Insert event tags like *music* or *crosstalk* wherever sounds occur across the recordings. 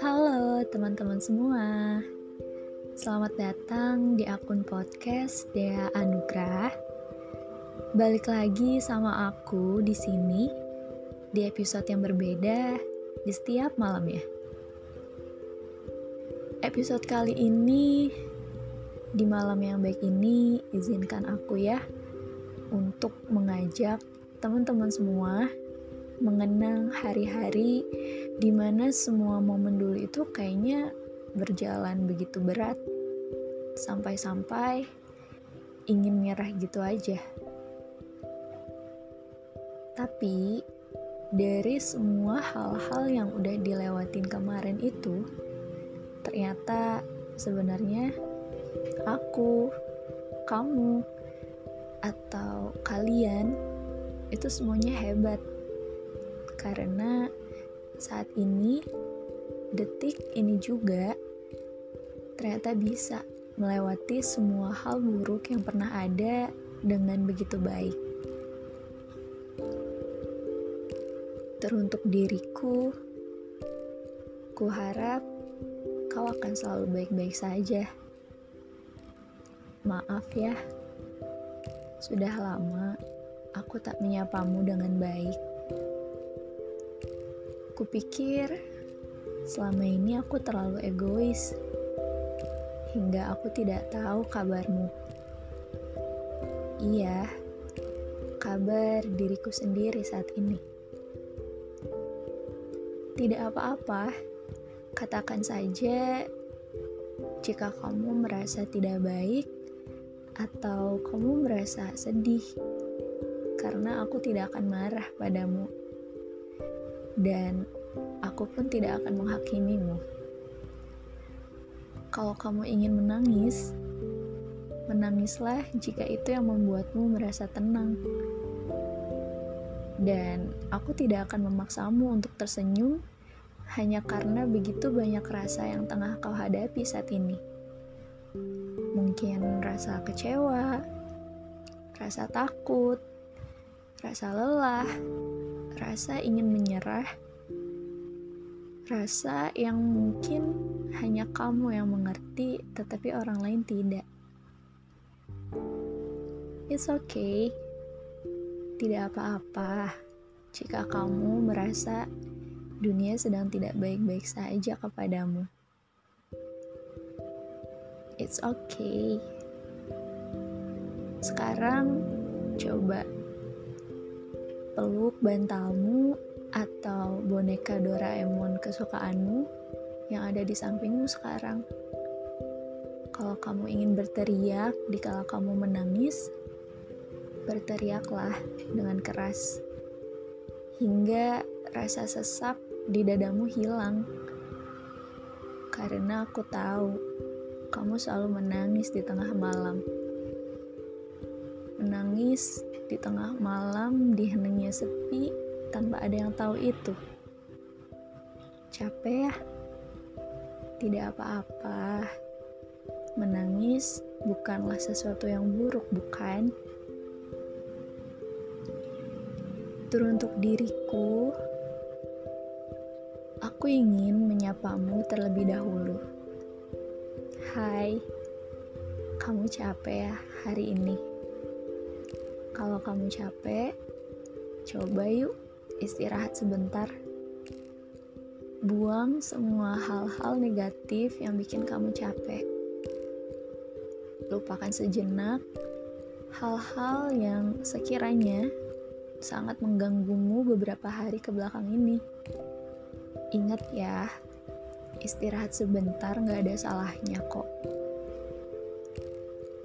Halo teman-teman semua. Selamat datang di akun podcast Dea Anugrah. Balik lagi sama aku di sini di episode yang berbeda di setiap malamnya. Episode kali ini di malam yang baik ini izinkan aku ya untuk mengajak teman-teman semua mengenang hari-hari di mana semua momen dulu itu kayaknya berjalan begitu berat sampai-sampai ingin nyerah gitu aja. Tapi dari semua hal-hal yang udah dilewatin kemarin itu ternyata sebenarnya aku, kamu, atau kalian itu semuanya hebat karena saat ini detik ini juga ternyata bisa melewati semua hal buruk yang pernah ada dengan begitu baik. Teruntuk diriku, ku harap kau akan selalu baik-baik saja. Maaf ya, sudah lama aku tak menyapamu dengan baik. Kupikir selama ini aku terlalu egois hingga aku tidak tahu kabarmu. Iya, kabar diriku sendiri saat ini. Tidak apa-apa, katakan saja jika kamu merasa tidak baik atau kamu merasa sedih karena aku tidak akan marah padamu, dan aku pun tidak akan menghakimimu. Kalau kamu ingin menangis, menangislah jika itu yang membuatmu merasa tenang. Dan aku tidak akan memaksamu untuk tersenyum hanya karena begitu banyak rasa yang tengah kau hadapi saat ini mungkin rasa kecewa, rasa takut, rasa lelah, rasa ingin menyerah, rasa yang mungkin hanya kamu yang mengerti, tetapi orang lain tidak. It's okay, tidak apa-apa jika kamu merasa dunia sedang tidak baik-baik saja kepadamu. It's okay. Sekarang coba peluk bantalmu atau boneka Doraemon kesukaanmu yang ada di sampingmu sekarang. Kalau kamu ingin berteriak di kala kamu menangis, berteriaklah dengan keras hingga rasa sesak di dadamu hilang. Karena aku tahu kamu selalu menangis di tengah malam. Menangis di tengah malam di heningnya sepi tanpa ada yang tahu itu. Capek ya? Tidak apa-apa. Menangis bukanlah sesuatu yang buruk, bukan? Teruntuk diriku, aku ingin menyapamu terlebih dahulu. Hai, kamu capek ya hari ini? Kalau kamu capek, coba yuk istirahat sebentar. Buang semua hal-hal negatif yang bikin kamu capek. Lupakan sejenak hal-hal yang sekiranya sangat mengganggumu beberapa hari ke belakang ini. Ingat ya, Istirahat sebentar gak ada salahnya kok.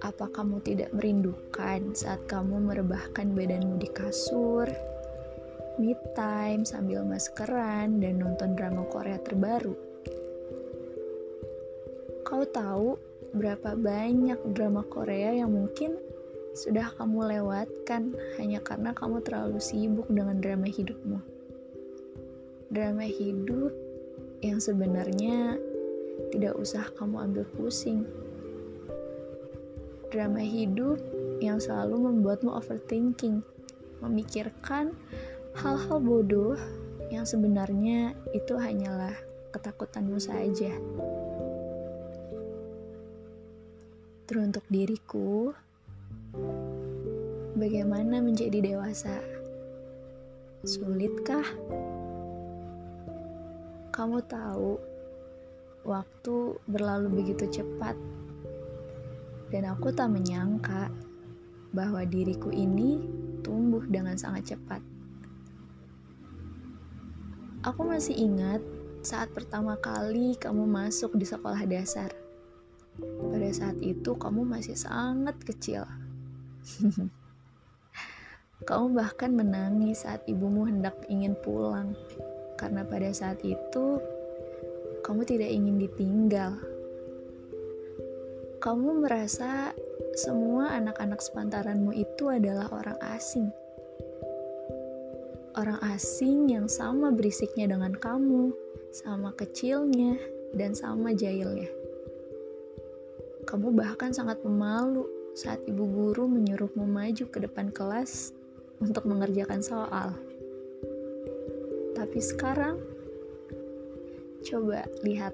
Apa kamu tidak merindukan saat kamu merebahkan badanmu di kasur, me time sambil maskeran dan nonton drama Korea terbaru? Kau tahu berapa banyak drama Korea yang mungkin sudah kamu lewatkan hanya karena kamu terlalu sibuk dengan drama hidupmu. Drama hidup yang sebenarnya tidak usah kamu ambil pusing. Drama hidup yang selalu membuatmu overthinking, memikirkan hal-hal bodoh yang sebenarnya itu hanyalah ketakutanmu saja. Teruntuk diriku, bagaimana menjadi dewasa? Sulitkah? Kamu tahu, waktu berlalu begitu cepat, dan aku tak menyangka bahwa diriku ini tumbuh dengan sangat cepat. Aku masih ingat saat pertama kali kamu masuk di sekolah dasar. Pada saat itu, kamu masih sangat kecil. *laughs* kamu bahkan menangis saat ibumu hendak ingin pulang, karena pada saat itu kamu tidak ingin ditinggal. Kamu merasa semua anak-anak sepantaranmu itu adalah orang asing. Orang asing yang sama berisiknya dengan kamu, sama kecilnya, dan sama jahilnya. Kamu bahkan sangat pemalu saat ibu guru menyuruhmu maju ke depan kelas untuk mengerjakan soal. Tapi sekarang, coba lihat,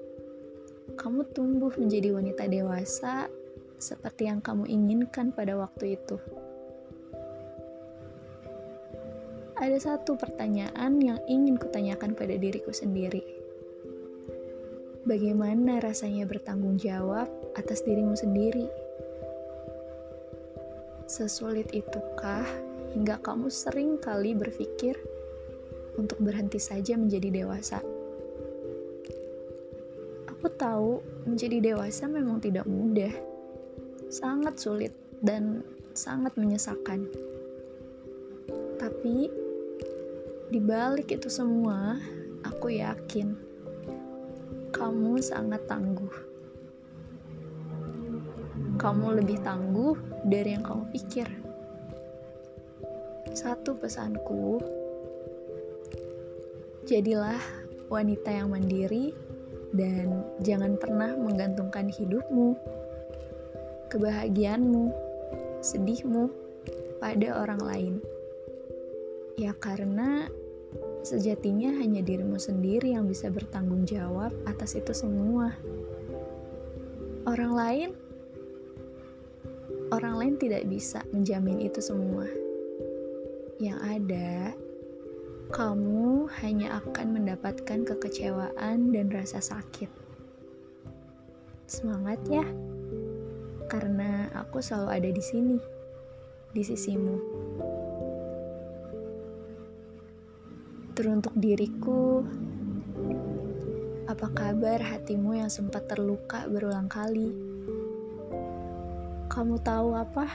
kamu tumbuh menjadi wanita dewasa seperti yang kamu inginkan pada waktu itu. Ada satu pertanyaan yang ingin kutanyakan pada diriku sendiri Bagaimana rasanya bertanggung jawab atas dirimu sendiri? Sesulit itukah hingga kamu sering kali berpikir untuk berhenti saja menjadi dewasa? Aku tahu menjadi dewasa memang tidak mudah, sangat sulit dan sangat menyesakan. Tapi di balik itu semua, aku yakin kamu sangat tangguh. Kamu lebih tangguh dari yang kamu pikir. Satu pesanku, jadilah wanita yang mandiri dan jangan pernah menggantungkan hidupmu, kebahagiaanmu, sedihmu pada orang lain. Ya karena Sejatinya hanya dirimu sendiri yang bisa bertanggung jawab atas itu semua. Orang lain orang lain tidak bisa menjamin itu semua. Yang ada, kamu hanya akan mendapatkan kekecewaan dan rasa sakit. Semangat ya, karena aku selalu ada di sini, di sisimu. Teruntuk diriku, apa kabar hatimu yang sempat terluka berulang kali? Kamu tahu apa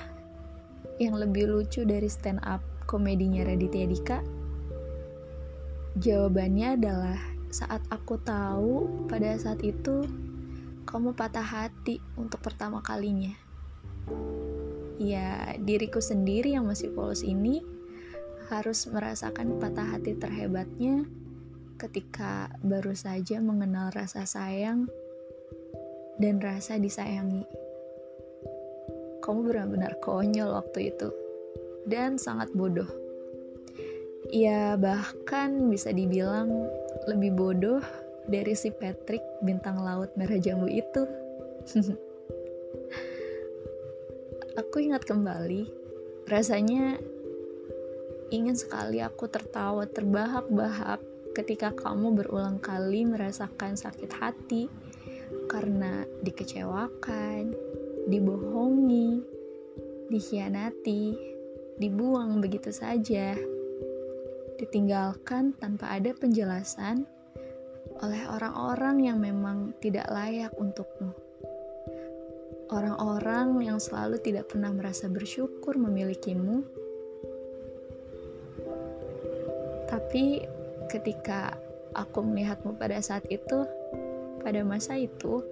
yang lebih lucu dari stand up komedinya Raditya Dika? Jawabannya adalah saat aku tahu pada saat itu kamu patah hati untuk pertama kalinya. Ya, diriku sendiri yang masih polos ini harus merasakan patah hati terhebatnya ketika baru saja mengenal rasa sayang dan rasa disayangi. Kamu benar-benar konyol waktu itu dan sangat bodoh. Ya, bahkan bisa dibilang lebih bodoh dari si Patrick bintang laut merah jambu itu. *laughs* Aku ingat kembali, rasanya Ingin sekali aku tertawa terbahak-bahak ketika kamu berulang kali merasakan sakit hati karena dikecewakan, dibohongi, dikhianati, dibuang begitu saja, ditinggalkan tanpa ada penjelasan oleh orang-orang yang memang tidak layak untukmu. Orang-orang yang selalu tidak pernah merasa bersyukur memilikimu Tapi ketika aku melihatmu pada saat itu, pada masa itu,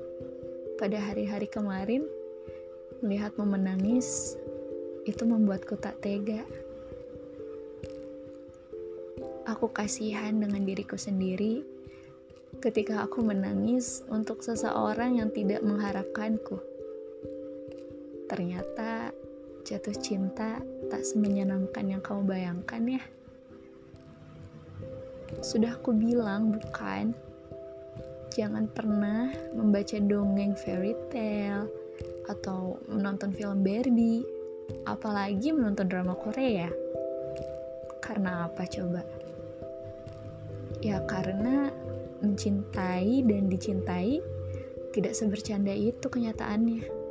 pada hari-hari kemarin, melihatmu menangis, itu membuatku tak tega. Aku kasihan dengan diriku sendiri ketika aku menangis untuk seseorang yang tidak mengharapkanku. Ternyata jatuh cinta tak semenyenangkan yang kamu bayangkan ya. Sudah aku bilang bukan? Jangan pernah membaca dongeng fairy tale atau menonton film Barbie, apalagi menonton drama Korea. Karena apa coba? Ya karena mencintai dan dicintai tidak sebercanda itu kenyataannya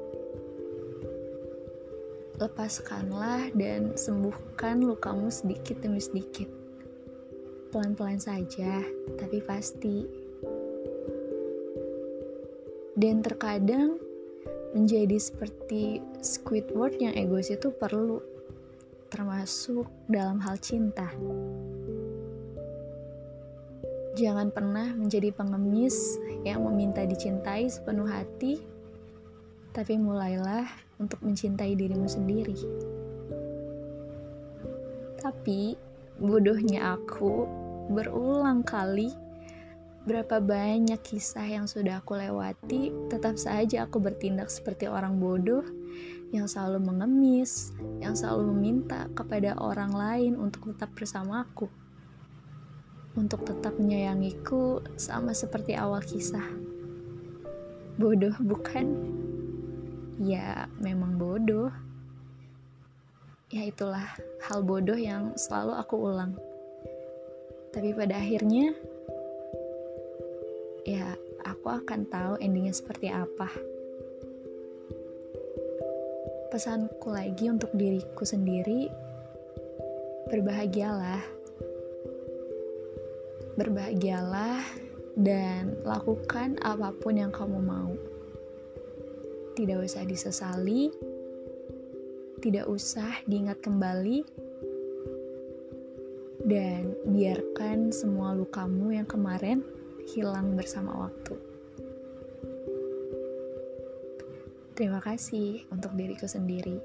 lepaskanlah dan sembuhkan lukamu sedikit demi sedikit. Pelan-pelan saja, tapi pasti. Dan terkadang menjadi seperti Squidward yang egois itu perlu, termasuk dalam hal cinta. Jangan pernah menjadi pengemis yang meminta dicintai sepenuh hati, tapi mulailah untuk mencintai dirimu sendiri. Tapi bodohnya aku berulang kali berapa banyak kisah yang sudah aku lewati, tetap saja aku bertindak seperti orang bodoh yang selalu mengemis, yang selalu meminta kepada orang lain untuk tetap bersamaku. Untuk tetap menyayangiku sama seperti awal kisah. Bodoh bukan? ya memang bodoh. Ya itulah hal bodoh yang selalu aku ulang. Tapi pada akhirnya ya aku akan tahu endingnya seperti apa. Pesanku lagi untuk diriku sendiri, berbahagialah. Berbahagialah dan lakukan apa pun yang kamu mau tidak usah disesali, tidak usah diingat kembali, dan biarkan semua lukamu yang kemarin hilang bersama waktu. Terima kasih untuk diriku sendiri.